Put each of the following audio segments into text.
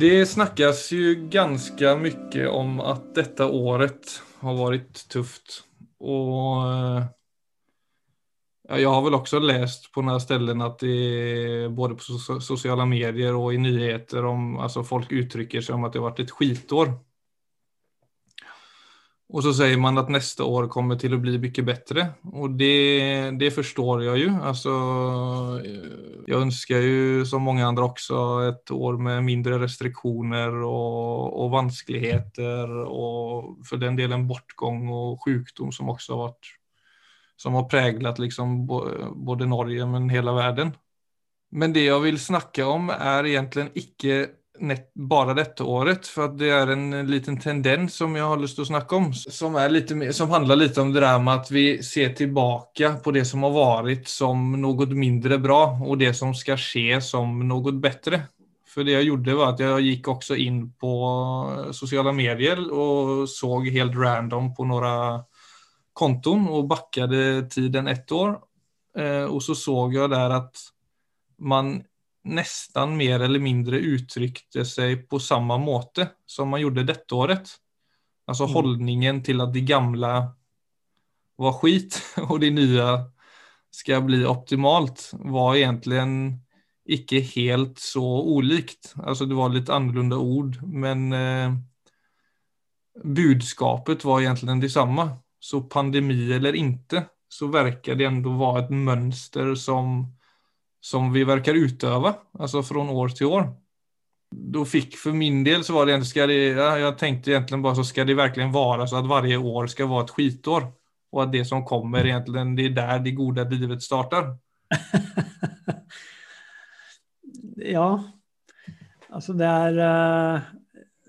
Det snackas ju ganska mycket om att detta året har varit tufft. Och jeg jag har väl också läst på några ställen att det både på sociala medier och i nyheter om alltså folk uttrycker sig om att det har varit ett skitår. Och så säger man att nästa år kommer till att bli mycket bättre. Och det, det förstår jag ju. Alltså, jag önskar ju som många andra också ett år med mindre restriktioner och, och vanskligheter och för den delen bortgång och sjukdom som också har varit som har präglat liksom både Norge men hela världen. Men det jag vill snacka om er egentlig egentligen icke bare dette året, for det er en liten tendens som jeg har lyst til å snakke om, som, litt, som handler litt om det der med at vi ser tilbake på det som har vært som noe mindre bra, og det som skal skje som noe bedre. For det jeg gjorde, var at jeg gikk også inn på sosiale medier og så helt random på noen konton og bakket tiden ett år. Eh, og så så jeg der at man nesten mer eller mindre uttrykte seg på samme måte som man gjorde dette året. Altså mm. holdningen til at de gamle var skit, og de nye skal bli optimalt, var egentlig ikke helt så ulikt. Altså det var litt annerledes ord, men eh, budskapet var egentlig det samme. Så pandemi eller ikke, så virker det ändå være et mønster som som vi verkar utöva, alltså från år till år. Då fick för min del så var det, ska det jag tänkte egentligen bara så ska det verkligen vara så att varje år ska vara ett skitår. Och att det som kommer egentligen, det är där det goda livet startar. ja, altså det er uh,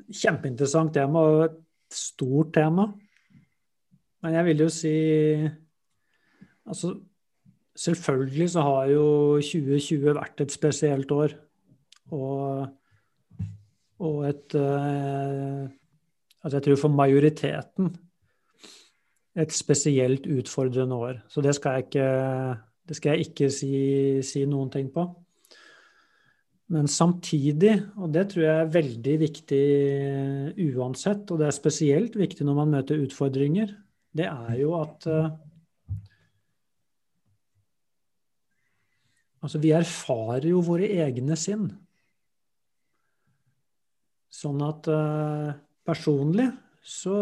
kjempeinteressant tema og et stort tema. Men jeg vil jo si Altså Selvfølgelig så har jo 2020 vært et spesielt år. Og, og et eh, Altså jeg tror for majoriteten et spesielt utfordrende år. Så det skal jeg ikke, skal jeg ikke si, si noen ting på. Men samtidig, og det tror jeg er veldig viktig uansett, og det er spesielt viktig når man møter utfordringer, det er jo at uh, Altså, vi erfarer jo våre egne sinn. Sånn at uh, personlig så,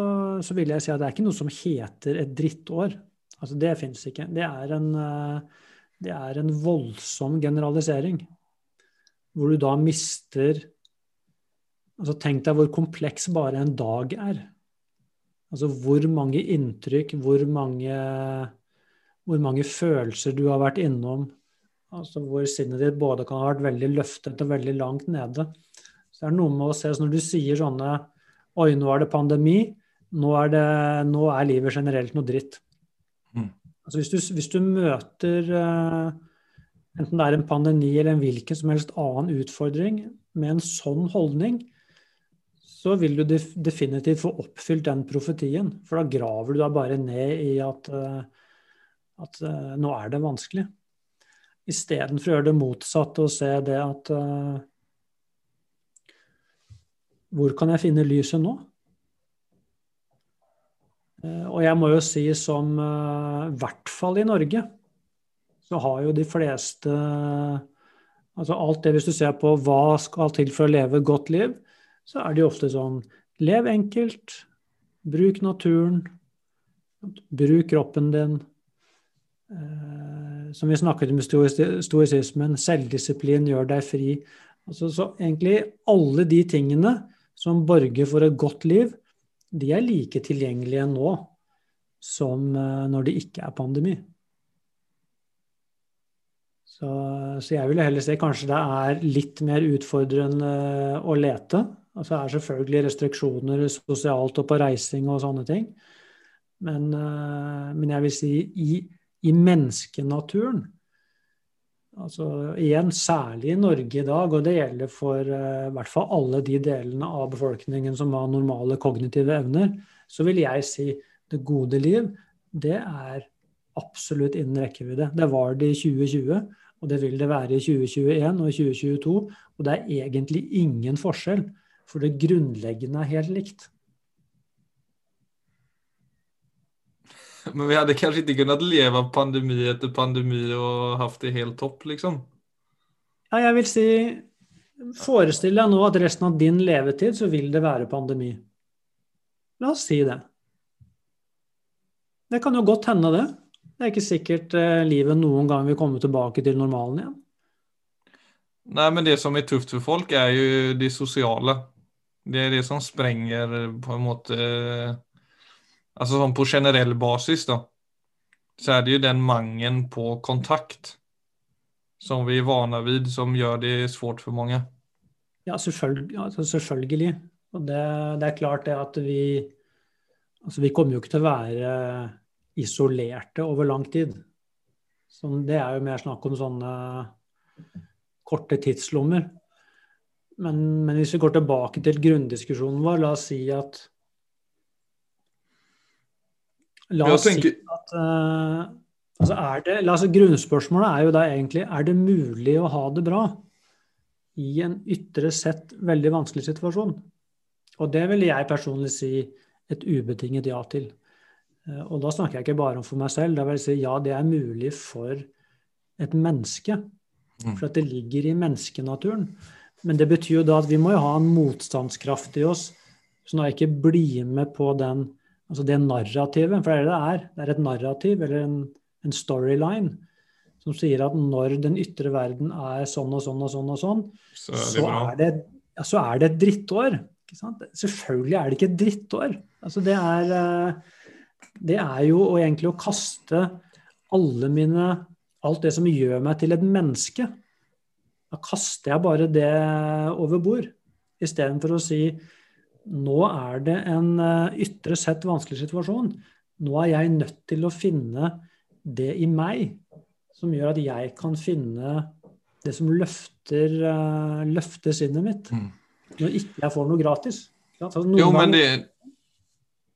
så, vil jeg si at det er ikke noe som heter et drittår. Altså, det fins ikke. Det er, en, uh, det er en voldsom generalisering. Hvor du da mister Altså, tenk deg hvor kompleks bare en dag er. Altså hvor mange inntrykk, hvor mange, hvor mange følelser du har vært innom, Altså hvor sinnet ditt både kan ha vært veldig løftet og veldig langt nede. Så det er noe med å se så Når du sier sånne Oi, nå er det pandemi. Nå er, det, nå er livet generelt noe dritt. Mm. Altså hvis, du, hvis, du, møter uh, enten det er en pandemi eller en hvilken som helst annen utfordring med en sånn holdning, så vil du def definitivt få oppfylt den profetien. For da graver du deg bare ned i at, uh, at uh, nå er det vanskelig. Istedenfor å gjøre det motsatte og se det at uh, Hvor kan jeg finne lyset nå? Uh, og jeg må jo si som i uh, hvert fall i Norge, så har jo de fleste Altså alt det hvis du ser på hva skal til for å leve et godt liv, så er det jo ofte sånn Lev enkelt. Bruk naturen. Bruk kroppen din. Uh, som vi snakket om i stoisismen, selvdisiplin gjør deg fri. Altså, så egentlig alle de tingene som borger for et godt liv, de er like tilgjengelige nå som eh, når det ikke er pandemi. Så, så jeg ville heller si kanskje det er litt mer utfordrende å lete. Altså det er selvfølgelig restriksjoner sosialt og på reising og sånne ting. Men, eh, men jeg vil si i i menneskenaturen. Altså igjen, særlig i Norge i dag, og det gjelder for uh, hvert fall alle de delene av befolkningen som har normale kognitive evner, så vil jeg si det gode liv, det er absolutt innen rekkevidde. Det var det i 2020, og det vil det være i 2021 og i 2022. Og det er egentlig ingen forskjell For det grunnleggende er helt likt. Men vi hadde kanskje ikke kunnet leve pandemi etter pandemi og hatt det helt topp, liksom? Ja, jeg vil si Forestill deg nå at resten av din levetid så vil det være pandemi. La oss si det. Det kan jo godt hende, det. Det er ikke sikkert eh, livet noen gang vil komme tilbake til normalen igjen. Nei, men det som er tøft for folk, er jo det sosiale. Det er det som sprenger på en måte Altså sånn på generell basis, da. Så er det jo den mangelen på kontakt som vi er vana vid, som gjør det svårt for mange. Ja, selvfølgelig. Altså, selvfølgelig. Og det, det, er klart det at vi Altså, vi kommer jo ikke til å være isolerte over lang tid. Så det er jo mer snakk om sånne korte tidslommer. Men, men, hvis vi går tilbake til grunndiskusjonen vår, la oss si at La oss tenker... si at uh, altså er det, altså Grunnspørsmålet er jo da egentlig er det mulig å ha det bra i en ytre sett veldig vanskelig situasjon. Og det vil jeg personlig si et ubetinget ja til. Uh, og da snakker jeg ikke bare om for meg selv. Da vil jeg si ja, det er mulig for et menneske. Mm. For at det ligger i menneskenaturen. Men det betyr jo da at vi må jo ha en motstandskraft i oss, Så da ikke blir med på den, altså det narrativet. For det er det det er. Det er et narrativ eller en, en storyline som sier at når den ytre verden er sånn og sånn og sånn, og sånn, så er det, så er det, ja, så er det et drittår. Selvfølgelig er det ikke et drittår. Altså det, er, eh, det er jo egentlig å kaste alle mine Alt det som gjør meg til et menneske, da kaster jeg bare det over bord. Istedenfor å si nå er det en eh, ytre sett vanskelig situasjon. Nå er jeg nødt til å finne det i meg som gjør at jeg kan finne det som løfter, uh, løfter sinnet mitt. Mm. Når ikke jeg får noe gratis. Altså, jo, men det...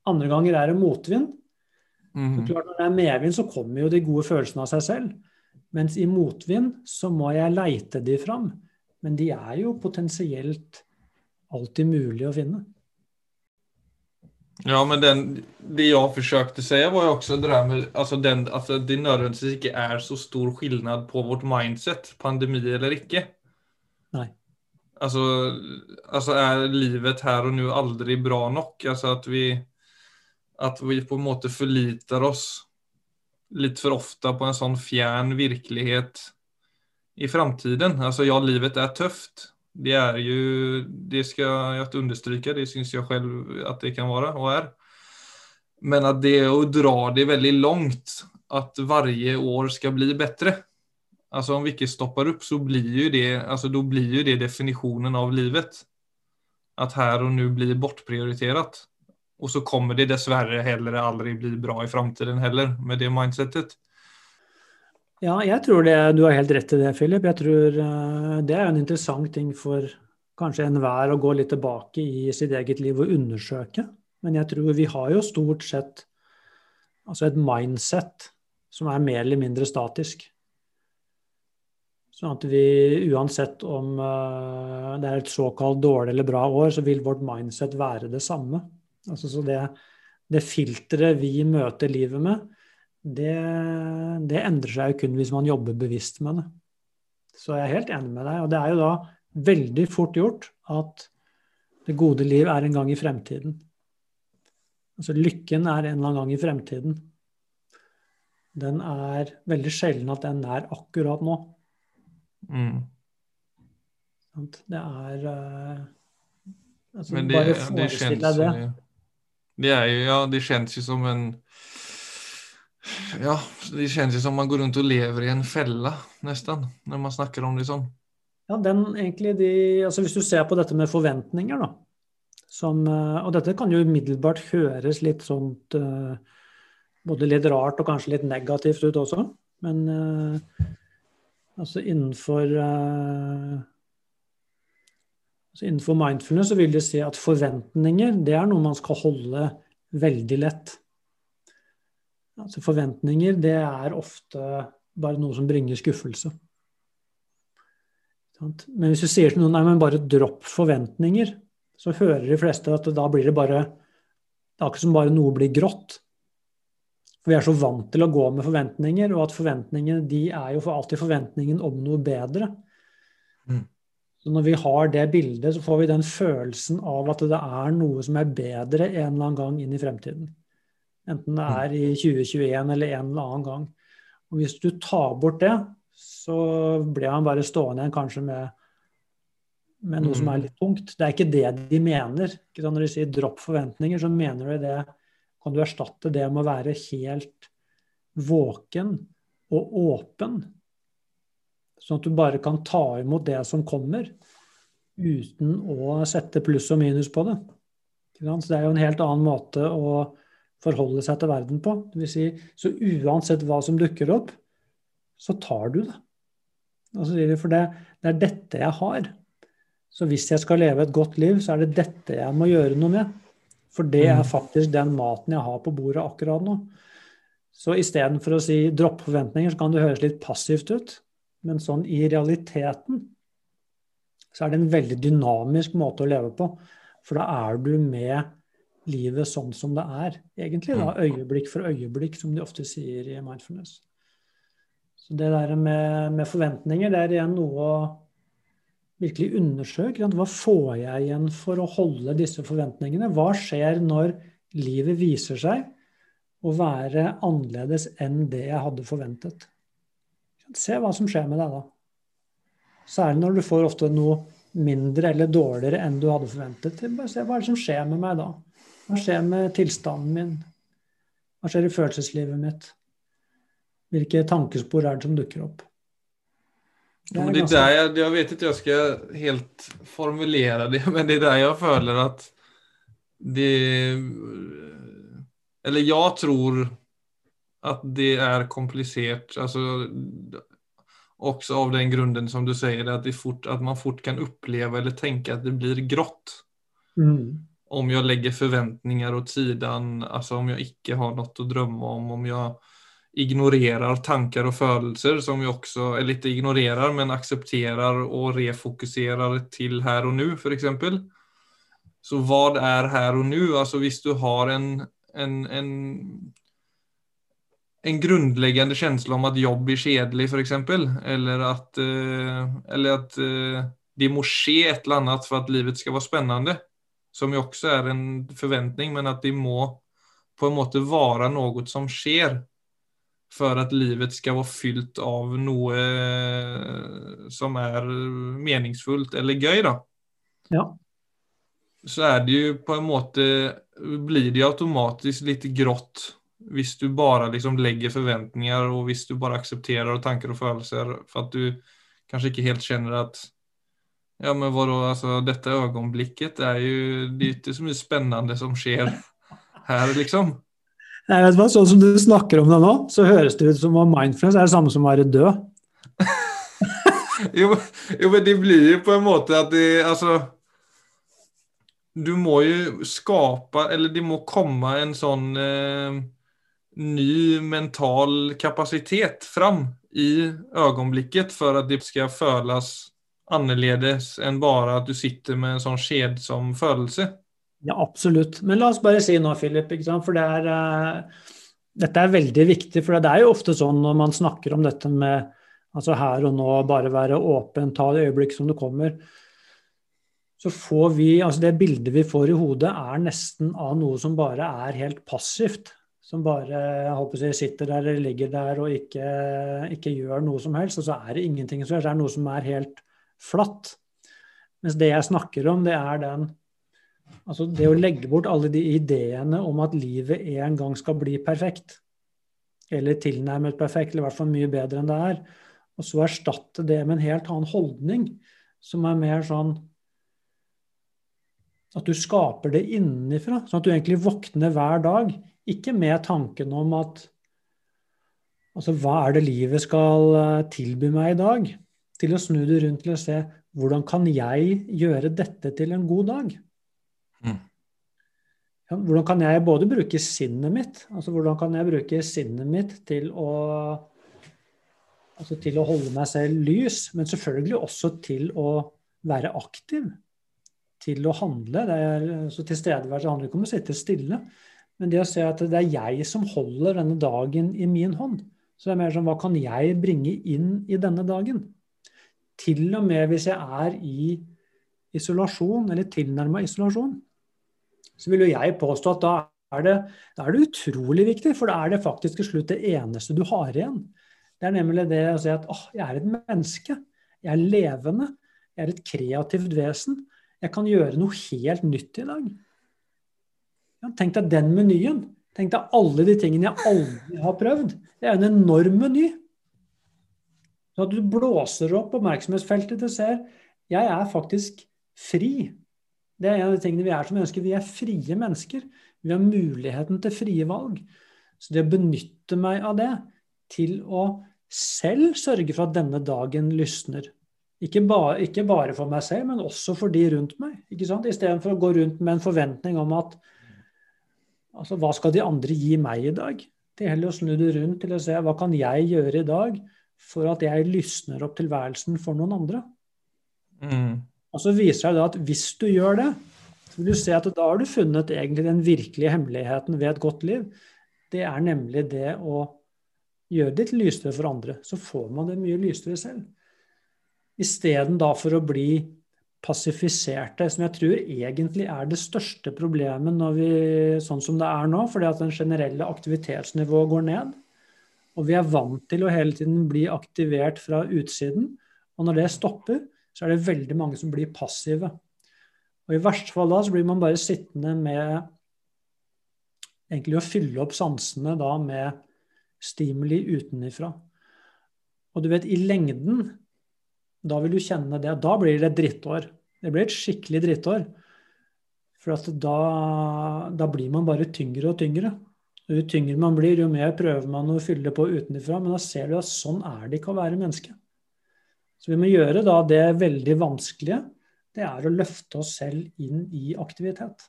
Andre ganger er det motvind. Mm. klart Når det er medvind, så kommer jo de gode følelsene av seg selv. Mens i motvind så må jeg leite de fram. Men de er jo potensielt alltid mulig å finne. Ja, men den, det jeg forsøkte å si, var jo også det der med altså den, altså det nødvendigvis ikke er så stor forskjell på vårt mindset, pandemi eller ikke. Nei. Altså, altså er livet her og nå aldri bra nok? Altså at vi, at vi på en måte forliter oss litt for ofte på en sånn fjern virkelighet i framtiden. Altså ja, livet er tøft. Det er jo, det skal jeg understryke, det syns jeg selv at det kan være og er. Men at det å dra det veldig langt, at varje år skal bli bedre. Alltså om ikke stopper opp, så blir jo det, alltså blir ju det definisjonen av livet. At her og nå blir bortprioritert. Og så kommer det dessverre heller aldri bli bra i framtiden heller, med det mindsetet. Ja, jeg tror det, du har helt rett i det, Philip. Jeg tror uh, det er en interessant ting for kanskje enhver å gå litt tilbake i sitt eget liv og undersøke. Men jeg tror vi har jo stort sett altså et mindset som er mer eller mindre statisk. Sånn at vi uansett om uh, det er et såkalt dårlig eller bra år, så vil vårt mindset være det samme. Altså, så det, det filteret vi møter livet med, det, det, endrer seg jo kun hvis man jobber bevisst med det. Så jeg er helt enig med deg. Og det er jo da veldig fort gjort at det gode liv er en gang i fremtiden. Altså lykken er en eller annen gang i fremtiden. Den er veldig sjelden at den er akkurat nå. Mm. Det er uh, altså, de, Bare forestill deg det. Det er jo, ja, det kjennes jo som en Ja, det kjennes som man går rundt og lever i en felle, nesten, når man snakker om det sånn. Ja, den egentlig de Altså hvis du ser på dette med forventninger, da. Som, eh, og dette kan jo umiddelbart høres litt sånt eh, Både litt rart og kanskje litt negativt ut også. Men uh, altså innenfor altså innenfor mindfulness så vil det si at forventninger det er noe man skal holde veldig lett. Altså forventninger det er ofte bare noe som bringer skuffelse. Men hvis du sier til noen nei, men bare dropp forventninger, så hører de fleste at da blir det bare Det er akkurat som bare noe blir grått. For vi er så vant til å gå med forventninger, og at forventningene de er jo for alltid forventningen om noe bedre. Mm. Så når vi har det bildet, så får vi den følelsen av at det er noe som er bedre en eller annen gang inn i fremtiden. Enten det er i 2021 eller en eller annen gang. Og hvis du tar bort det, så blir han bare stående igjen kanskje med, med noe som er mm. litt tungt. Det er ikke det de mener. Når de sier 'dropp forventninger', så mener de det Kan du erstatte det med å være helt våken og åpen? Sånn at du bare kan ta imot det som kommer, uten å sette pluss og minus på det. Så det er jo en helt annen måte å forholde seg til verden på. Det vil si, så uansett hva som dukker opp, så tar du det. Og så sier de, For det, det er dette jeg har. Så hvis jeg skal leve et godt liv, så er det dette jeg må gjøre noe med. For det er mm. faktisk den maten jeg har på bordet akkurat nå. Så istedenfor å si 'dropp forventninger', så kan det høres litt passivt ut. Men sånn i realiteten så er det en veldig dynamisk måte å leve på. For da er du med livet sånn som det er, egentlig. da, mm. Øyeblikk for øyeblikk, som de ofte sier i mindfulness. Så det der med, med forventninger, det er igjen noe å virkelig undersøke. Hva får jeg igjen for å holde disse forventningene? Hva skjer når livet viser seg å være annerledes enn det jeg hadde forventet? Se hva som skjer med deg da. Særlig når du får ofte noe mindre eller dårligere enn du hadde forventet. Bare se hva som skjer med meg da. Hva skjer med tilstanden min? Hva skjer i følelseslivet mitt? Hvilke tankespor er det som dukker opp? Det er det der jeg, jeg vet ikke jeg skal helt formulere det, men det er der jeg føler at det Eller jeg tror at det er komplisert. Altså, også av den grunden som du sier, at, fort, at man fort kan oppleve eller tenke at det blir grått. Mm om jeg lägger forventninger åt sidan, alltså om jeg ikke har noe å drømme om, om jeg ignorerer tanker og følelser som jeg også, eller ikke ignorerer, men aksepterer og refokuserer til her og nå, exempel. Så hva er her og nå? Alltså hvis du har en, en, en, en grunnleggende känsla om at jobb er kjedelig, f.eks., eller at, eh, eller at eh, det må skje et eller annet for at livet skal være spennende som jo også er en forventning, men at det må på en måte være noe som skjer for at livet skal være fylt av noe eh, som er meningsfullt eller gøy, da. Ja. Så er det jo på en måte Blir det automatisk litt grått hvis du bare liksom legger forventninger, og hvis du bare aksepterer tanker og følelser for at du kanskje ikke helt kjenner at ja, men vadå, alltså detta ögonblicket är ju, det är inte så mye spennende som skjer her, liksom. Nei, vet du hva, Sånn som du snakker om det nå, så høres det ut som om mindfulness er det samme som å være død. jo, jo, men det blir jo på en måte at det Altså Du må jo skape Eller det må komme en sånn eh, ny mental kapasitet fram i øyeblikket for at det skal føles annerledes enn bare at du sitter med en sånn kjedsom følelse. Ja, absolutt. Men la oss bare si nå, Philip, for det er, uh, dette er veldig viktig. For det er jo ofte sånn når man snakker om dette med altså her og nå, bare være åpen, ta det øyeblikk som det kommer. Så får vi, altså Det bildet vi får i hodet, er nesten av noe som bare er helt passivt. Som bare jeg håper jeg, sitter der eller ligger der og ikke, ikke gjør noe som helst. Og så er det ingenting som skjer. Det er noe som er helt flatt. Mens det jeg snakker om, det er den Altså det å legge bort alle de ideene om at livet en gang skal bli perfekt. Eller tilnærmet perfekt, eller i hvert fall mye bedre enn det er. Og så erstatte det med en helt annen holdning, som er mer sånn at du skaper det innenfra. Sånn at du egentlig våkner hver dag. Ikke med tanken om at Altså, hva er det livet skal eh, tilby meg i dag? Til å snu det rundt til å se hvordan kan jeg gjøre dette til en god dag? Mm. Ja, hvordan kan jeg både bruke sinnet mitt, altså hvordan kan jeg bruke sinnet mitt til å altså til å holde meg selv lys, men selvfølgelig også til å være aktiv. til å handle. Det er, så Tilstedeværelse handler ikke om å sitte stille, men det å se at det er jeg som holder denne dagen i min hånd. Så det er mer sånn hva kan jeg bringe inn i denne dagen? Til og med hvis jeg er i isolasjon, eller tilnærma isolasjon, så vil jo jeg påstå at da er, det, da er det utrolig viktig, for da er det faktisk til slutt det eneste du har igjen. Det er nemlig det å si at åh, jeg er et menneske. Jeg er levende. Jeg er et kreativt vesen. Jeg kan gjøre noe helt nytt i dag. Ja, tenk deg den menyen. Tenk deg alle de tingene jeg aldri har prøvd. Det er en enorm meny. Så at du blåser opp oppmerksomhetsfeltet til ser jeg er faktisk fri. Det er en av de tingene vi er som mennesker. Vi er frie mennesker. Vi har muligheten til frie valg. Så det å benytte meg av det til å selv sørge for at denne dagen lysner. Ikke bare, ikke bare for meg selv, men også for de rundt meg. ikke sant? Istedenfor å gå rundt med en forventning om at altså, hva skal de andre gi meg i dag? Til heller å snu det rundt til å se hva kan jeg gjøre i dag for at jeg lysner opp tilværelsen for noen andre. Mm. Og så viser det at hvis du gjør det, så vil du se at da har du funnet egentlig den virkelige hemmeligheten ved et godt liv. Det er nemlig det å gjøre det til lysere for andre. Så får man det mye lysere selv. Isteden da for å bli passifiserte, som jeg tror egentlig er det største problemet når vi, sånn som det er nå, fordi at den generelle aktivitetsnivået går ned. Og vi er vant til å hele tiden bli aktivert fra utsiden. Og når det stopper, så er det veldig mange som blir passive. Og i verste fall da så blir man bare sittende med egentlig å fylle opp sansene da med stimuli utenifra. Og du vet, i lengden, da vil du kjenne det. Da blir det et drittår. Det blir et skikkelig drittår. For da, da, blir man bare tyngre og tyngre. Jo tyngre man blir, jo mer prøver man å fylle på utenfra. Men da ser du at sånn er det ikke å være menneske. Så vi må gjøre da det veldig vanskelige. Det er å løfte oss selv inn i aktivitet.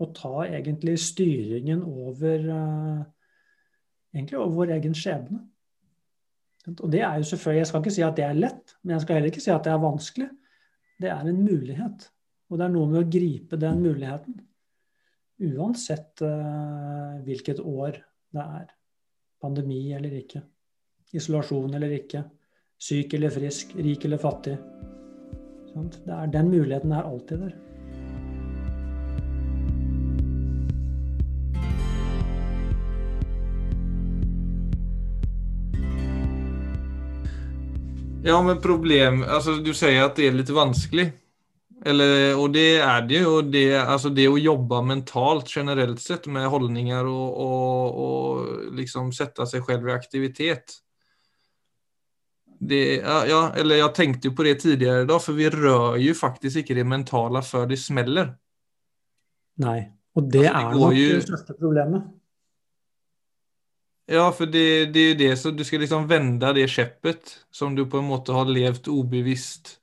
Og ta egentlig styringen over uh, egentlig over vår egen skjebne. Og det er jo selvfølgelig, Jeg skal ikke si at det er lett, men jeg skal heller ikke si at det er vanskelig. Det er en mulighet. Og det er noe med å gripe den muligheten. Uansett uh, hvilket år det er. Pandemi eller ikke. Isolasjon eller ikke. Syk eller frisk, rik eller fattig. Det er, den muligheten er alltid der. Ja, men problem altså, Du sier at det er litt vanskelig. Eller, og det er det jo. Det, altså det å jobbe mentalt generelt sett med holdninger og, og, og liksom sette seg selv i aktivitet det, ja, eller jeg tenkte jo på det tidligere da, for vi rør jo faktisk ikke det mentale før det smeller. Nei, og det altså, er nok jo... det største problemet. Ja, for det, det er det så du skal liksom vende det skjeppet som du på en måte har levd ubevisst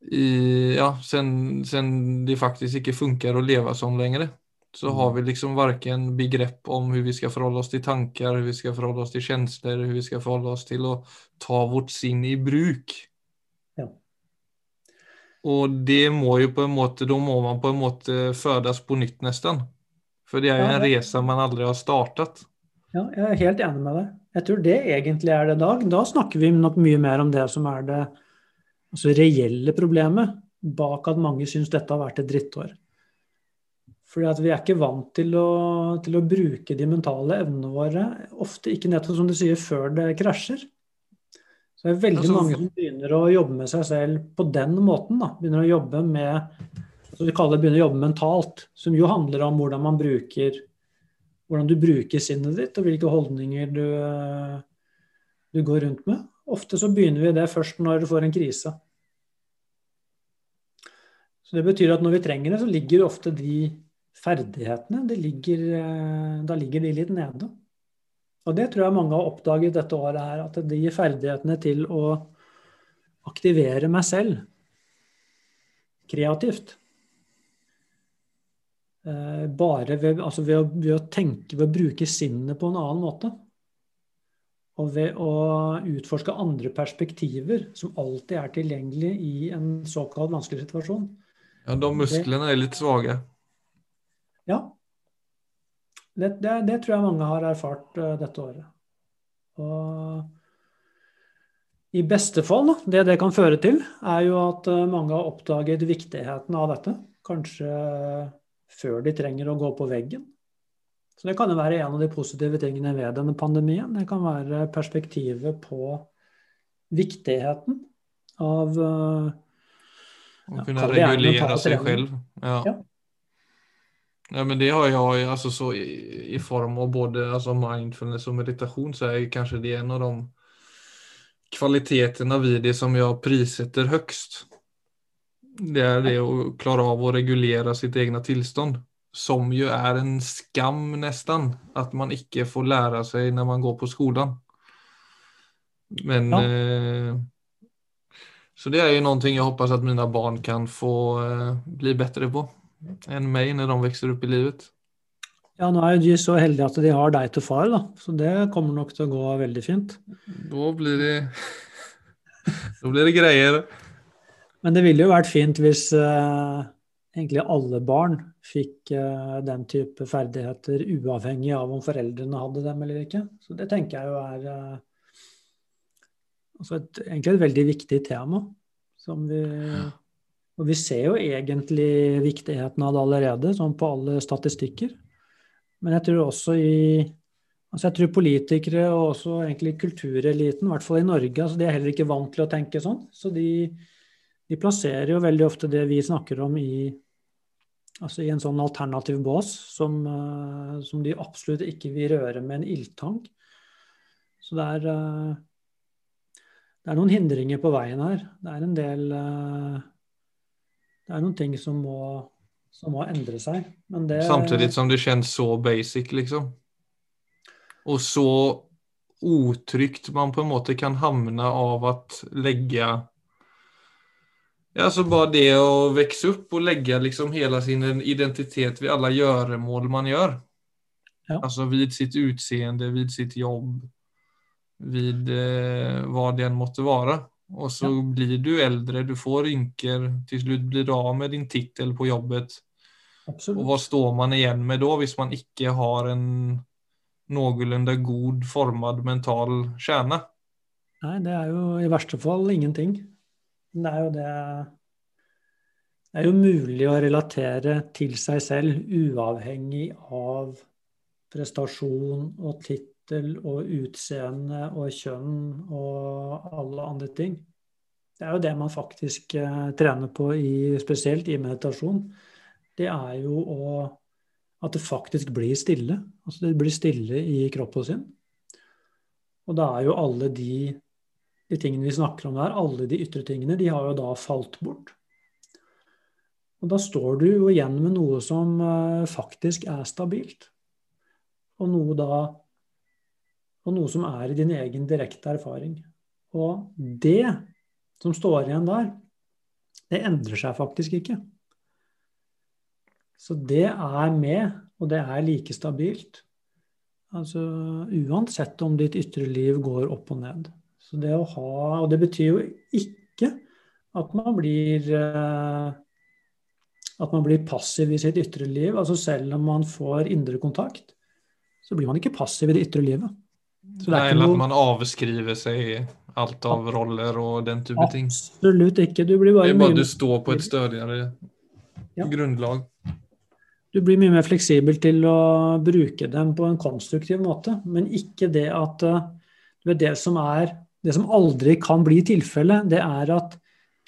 i, ja, sen, sen det faktisk ikke funker å leve sånn lenger så har vi liksom verken begrepp om hvordan vi skal forholde oss til tanker, hvordan vi skal forholde oss til følelser, hvordan vi skal forholde oss til å ta vårt sinn i bruk. Ja. Og det må jo på en måte, da må man på en måte fødes på nytt nesten. For det er jo en reise man aldri har startet. Ja, jeg er helt enig med deg. Jeg tror det egentlig er det Dag. Da snakker vi nok mye mer om det som er det altså reelle problemet bak at mange syns dette har vært et drittår. Fordi at vi er ikke vant til å, til å, bruke de mentale evnene våre. Ofte ikke nettopp som du sier, før det krasjer. Så det er veldig altså, mange som begynner å jobbe med seg selv på den måten. Da. Begynner å jobbe med så vi kaller det begynner å jobbe mentalt. Som jo handler om hvordan man bruker hvordan du bruker sinnet ditt, og hvilke holdninger du, du går rundt med. Ofte så begynner vi det først når du får en krise. Så det betyr at når vi trenger det, så ligger ofte de ferdighetene, ligger, eh, da ligger de litt nede. Og det tror jeg mange har oppdaget dette året her, at de ferdighetene til å aktivere meg selv kreativt eh, bare ved, altså ved, å, ved, å, tenke, ved å bruke sinnet på en annen måte. Og ved å utforske andre perspektiver som alltid er tilgjengelig i en såkalt vanskelig situasjon Ja, de musklene er litt svake. Ja. Det, det, det, tror jeg mange har erfart uh, dette året. Og i beste fall, det det kan føre til, er jo at uh, mange har oppdaget viktigheten av dette. Kanskje før de trenger å gå på veggen. Så det kan jo være en av de positive tingene ved denne pandemien. Det kan være perspektivet på viktigheten av uh, Å kunne regulere seg selv. Ja. ja. Ja, men det har jeg alltså så i, i form av både alltså mindfulness og meditasjon, så er kanskje det en av de kvaliteterna ved det som jeg prissetter høgst. Det er det å klare av å regulere sitt eget tilstand som jo er en skam nesten, at man ikke får lære seg når man går på skolen. Men ja. eh, Så det er jo noe jeg håper at mine barn kan få eh, bli bedre på enn meg når de vokser opp i livet. Ja, nå er jo de så heldige at de har deg til far, da. Så det kommer nok til å gå veldig fint. Da blir det Da blir det greier. Men det ville jo vært fint hvis uh, egentlig alle barn fikk uh, den type ferdigheter uavhengig av om foreldrene hadde dem eller ikke. Så det tenker jeg jo er uh, altså et, egentlig et veldig viktig tema. Som vi, og vi ser jo egentlig viktigheten av det allerede, sånn på alle statistikker. Men jeg tror også i altså jeg tror politikere og også egentlig kultureliten, i hvert fall i Norge, altså de er heller ikke vant til å tenke sånn. Så de, de plasserer jo veldig ofte det vi snakker om i, altså i en sånn alternativ bås som, uh, som, de absolutt ikke vil røre med en ildtank. Så det er, uh, det er noen hindringer på veien her. Det er en del uh, Det er noen ting som må, som må endre seg. Det, Samtidig som det kjennes så basic, liksom. Og så utrygt man på en måte kan havne av å legge ja, så Bare det å vokse opp og legge liksom hele sin identitet ved alle gjøremål man gjør. Ja. Altså ved sitt utseende, ved sitt jobb, ved eh, hva det enn måtte være. Og så ja. blir du eldre, du får rynker, til slutt blir du av med din tittel på jobbet. Absolutt. Og hva står man igjen med da, hvis man ikke har en noenlunde god formet mental kjerne? Nei, det er jo i verste fall ingenting. Det er jo det Det er jo mulig å relatere til seg selv uavhengig av prestasjon og tittel og utseende og kjønn og alle andre ting. Det er jo det man faktisk eh, trener på, i, spesielt i meditasjon. Det er jo å, at det faktisk blir stille. Altså det blir stille i kroppen sin. Og da er jo alle de de tingene vi snakker om der, alle de ytre tingene, de har jo da falt bort. Og da står du jo igjen med noe som uh, faktisk er stabilt. Og noe da Og noe som er i din egen direkte erfaring. Og det som står igjen der, det endrer seg faktisk ikke. Så det er med, og det er like stabilt. Altså uansett om ditt ytre liv går opp og ned. Så det å ha Og det betyr jo ikke at man blir eh, at man blir passiv i sitt ytre liv. Altså selv om man får indre kontakt, så blir man ikke passiv i det ytre livet. Så Nei, eller noe... at man avskriver seg alt av roller og den type ting. Absolutt ikke. Du blir bare det er bare du står på et stødigere ja. grunnlag. Du blir mye mer fleksibel til å bruke dem på en konstruktiv måte, men ikke det at det er det som er det som aldri kan bli tilfellet, det er at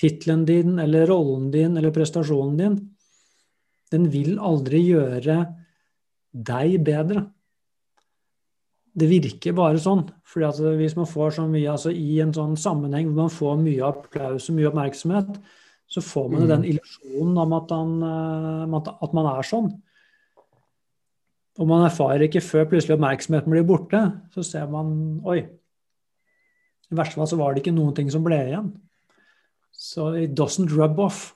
tittelen din eller rollen din eller prestasjonen din, den vil aldri gjøre deg bedre. Det virker bare sånn. fordi at Hvis man får så mye altså i en sånn sammenheng hvor man får mye applaus og mye oppmerksomhet, så får man mm. den illusjonen om at, han, eh, at man er sånn. Og man erfarer ikke før plutselig oppmerksomheten blir borte, så ser man Oi, i verste fall så var det ikke noen ting som ble igjen. Så it doesn't rub off.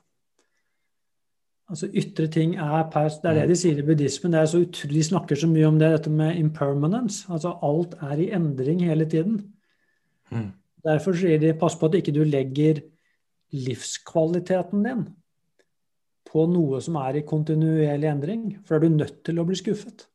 Altså Ytre ting er per, Det er det de sier i buddhismen. det er så utrolig, De snakker så mye om det, dette med impermanence. Altså alt er i endring hele tiden. Mm. Derfor sier de pass på at ikke du legger livskvaliteten din på noe som er i kontinuerlig endring. For er du nødt til å bli skuffet.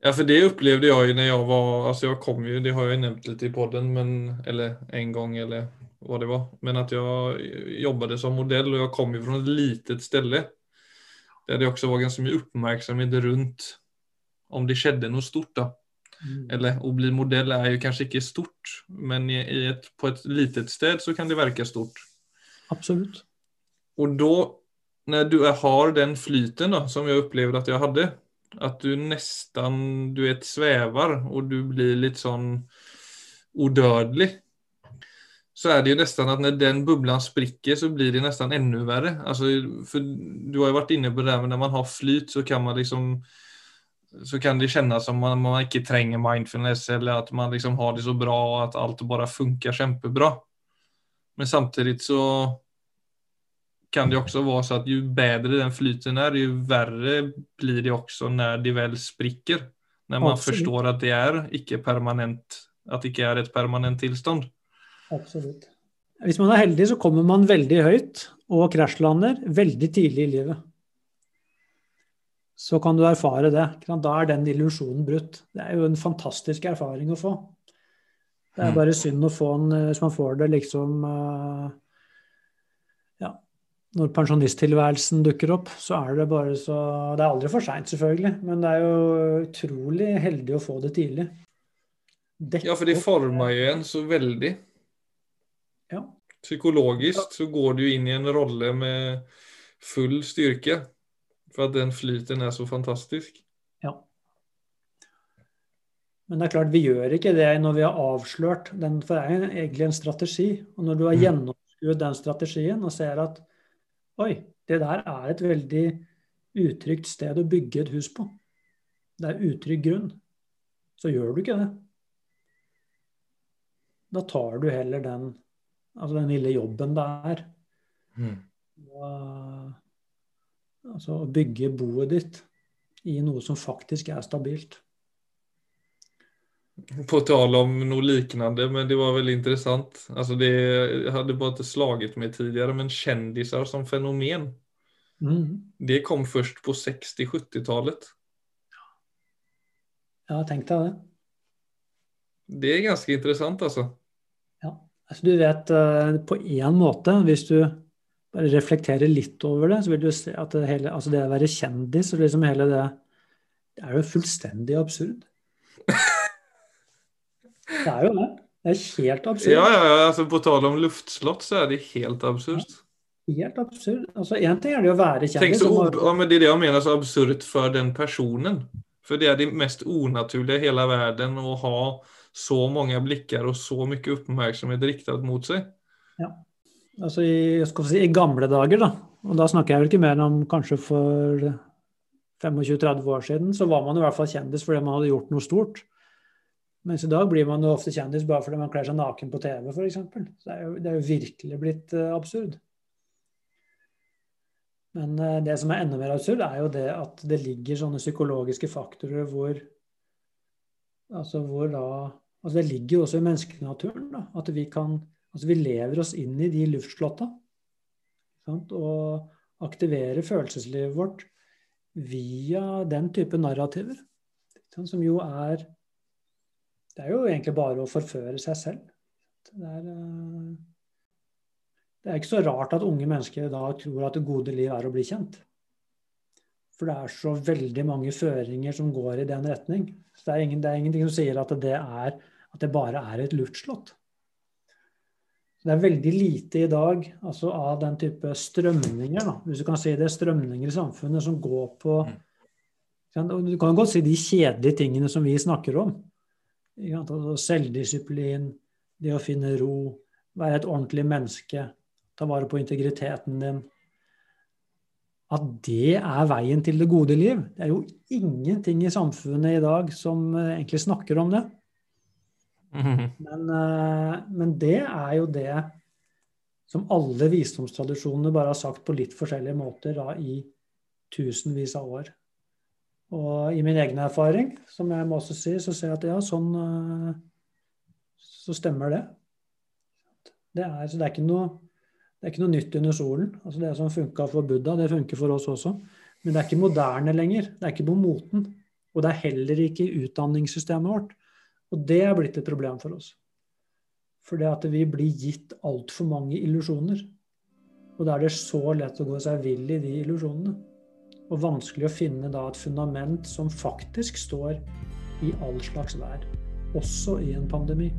Ja, for det upplevde jeg jo når jeg var, altså jeg kom jo, det har jeg nevnt litt i podden, men, eller en gang, eller hva det var, men at jeg jobbet som modell, og jeg kom jo fra et litet sted, der det også var ganske mye oppmerksomhet rundt om det skjedde noe stort da. Mm. Eller å bli modell er jo kanskje ikke stort, men i et, på et litet sted så kan det virke stort. Absolutt. Og da, når du har den flyten da, som jeg opplevde at jeg hadde, at du nesten du vet, svever, og du blir litt sånn udødelig. Så er det jo nesten at når den bublan sprikker, så blir det nesten enda verre. Altså, for du har jo vært inne på det men når man har flyt, så kan man liksom så kan det kjennes som man, man ikke trenger mindfulness, eller at man liksom har det så bra, og at alt bare funker kjempebra. Men samtidig så kan det også være så at jo bedre den flyten er, jo verre blir det også når det vel sprikker. Når man Absolut. forstår at det er ikke permanent, at det ikke er et permanent tilstand. Absolutt. Hvis man er heldig, så kommer man veldig høyt og krasjlander veldig tidlig i livet. Så kan du erfare det. Da er den illusjonen brutt. Det er jo en fantastisk erfaring å få. Det er mm. bare synd å få den hvis man får det liksom uh, når pensjonisttilværelsen dukker opp, så er det bare så Det er aldri for seint, selvfølgelig, men det er jo utrolig heldig å få det tidlig. Dette, ja, for det former jo en så veldig. Ja. Psykologisk så går du inn i en rolle med full styrke. For at den flyten er så fantastisk. Ja. Men det er klart, vi gjør ikke det når vi har avslørt den, for det er egentlig en strategi. Og når du har mm. gjennomskuet den strategien og ser at Oi, det der er et veldig utrygt sted å bygge et hus på. Det er utrygg grunn. Så gjør du ikke det. Da tar du heller den, altså den lille jobben det er. Mm. Og, altså å bygge boet ditt i noe som faktisk er stabilt. På tal om noe lignende, men det var veldig interessant. Alltså det hadde bare ikke slaget meg tidligere, men kjendiser som fenomen. Mm. Det kom først på 60-70-tallet. Ja, tenk deg det. Det er ganske interessant, altså. Ja, altså du vet eh, på én måte, hvis du bare reflekterer litt over det, så vil du se at det, hele, altså det å være kjendis og liksom hele det Det er jo fullstendig absurd. Det er jo det. Det er helt absurd. Ja, ja, ja. Altså, på tale om luftslott så er det helt absurd. Helt absurd. Altså, Én ting er det å være kjendis. har... ja, men det er det jeg mener så absurd for den personen. For det er det mest unaturlige i hele verden å ha så mange blikker og så mye oppmerksomhet riktet mot seg. Ja. Altså i, si, i, gamle dager, da, og da snakker jeg vel ikke mer om kanskje for 25-30 år siden, så var man i hvert fall kjendis fordi man hadde gjort noe stort. Mens i dag blir man jo ofte kjendis bare fordi man kler seg naken på TV, f.eks. Det, er jo, det er jo virkelig blitt uh, absurd. Men uh, det som er enda mer absurd, er jo det at det ligger sånne psykologiske faktorer hvor Altså hvor da altså Det ligger jo også i menneskenaturen da, at vi kan Altså vi lever oss inn i de luftslotta. Og aktiverer følelseslivet vårt via den type narrativer. Som jo er det er jo egentlig bare å forføre seg selv. Det er, eh, det er ikke så rart at unge mennesker da tror at det gode liv er å bli kjent. For det er så veldig mange føringer som går i den retning. Så det er, ingen, det er ingenting som sier at det, er, at det bare er et luftslott. Det er veldig lite i dag altså av den type strømninger, da, hvis du kan si det, strømninger i samfunnet som går på mm. Du kan godt si de kjedelige tingene som vi snakker om. Altså selvdisiplin, det å finne ro, være et ordentlig menneske, ta vare på integriteten din. At det er veien til det gode liv. Det er jo ingenting i samfunnet i dag som eh, egentlig snakker om det. Mm-hmm. Men, eh, men det er jo det som alle visdomstradisjonene bare har sagt på litt forskjellige måter da, i tusenvis av år. Og i min egen erfaring, som jeg må også si, så ser jeg at ja, sånn eh, Så stemmer det. Det er, så det er ikke noe Det er ikke noe nytt under solen. Altså det som funka for Buddha, det funker for oss også. Men det er ikke moderne lenger. Det er ikke på moten. Og det er heller ikke i utdanningssystemet vårt. Og det er blitt et problem for oss. Fordi at vi blir gitt altfor mange illusjoner. Og da er det så lett å gå seg vill i de illusjonene. Og vanskelig å finne da et fundament som faktisk står i all slags vær. Også i en pandemi.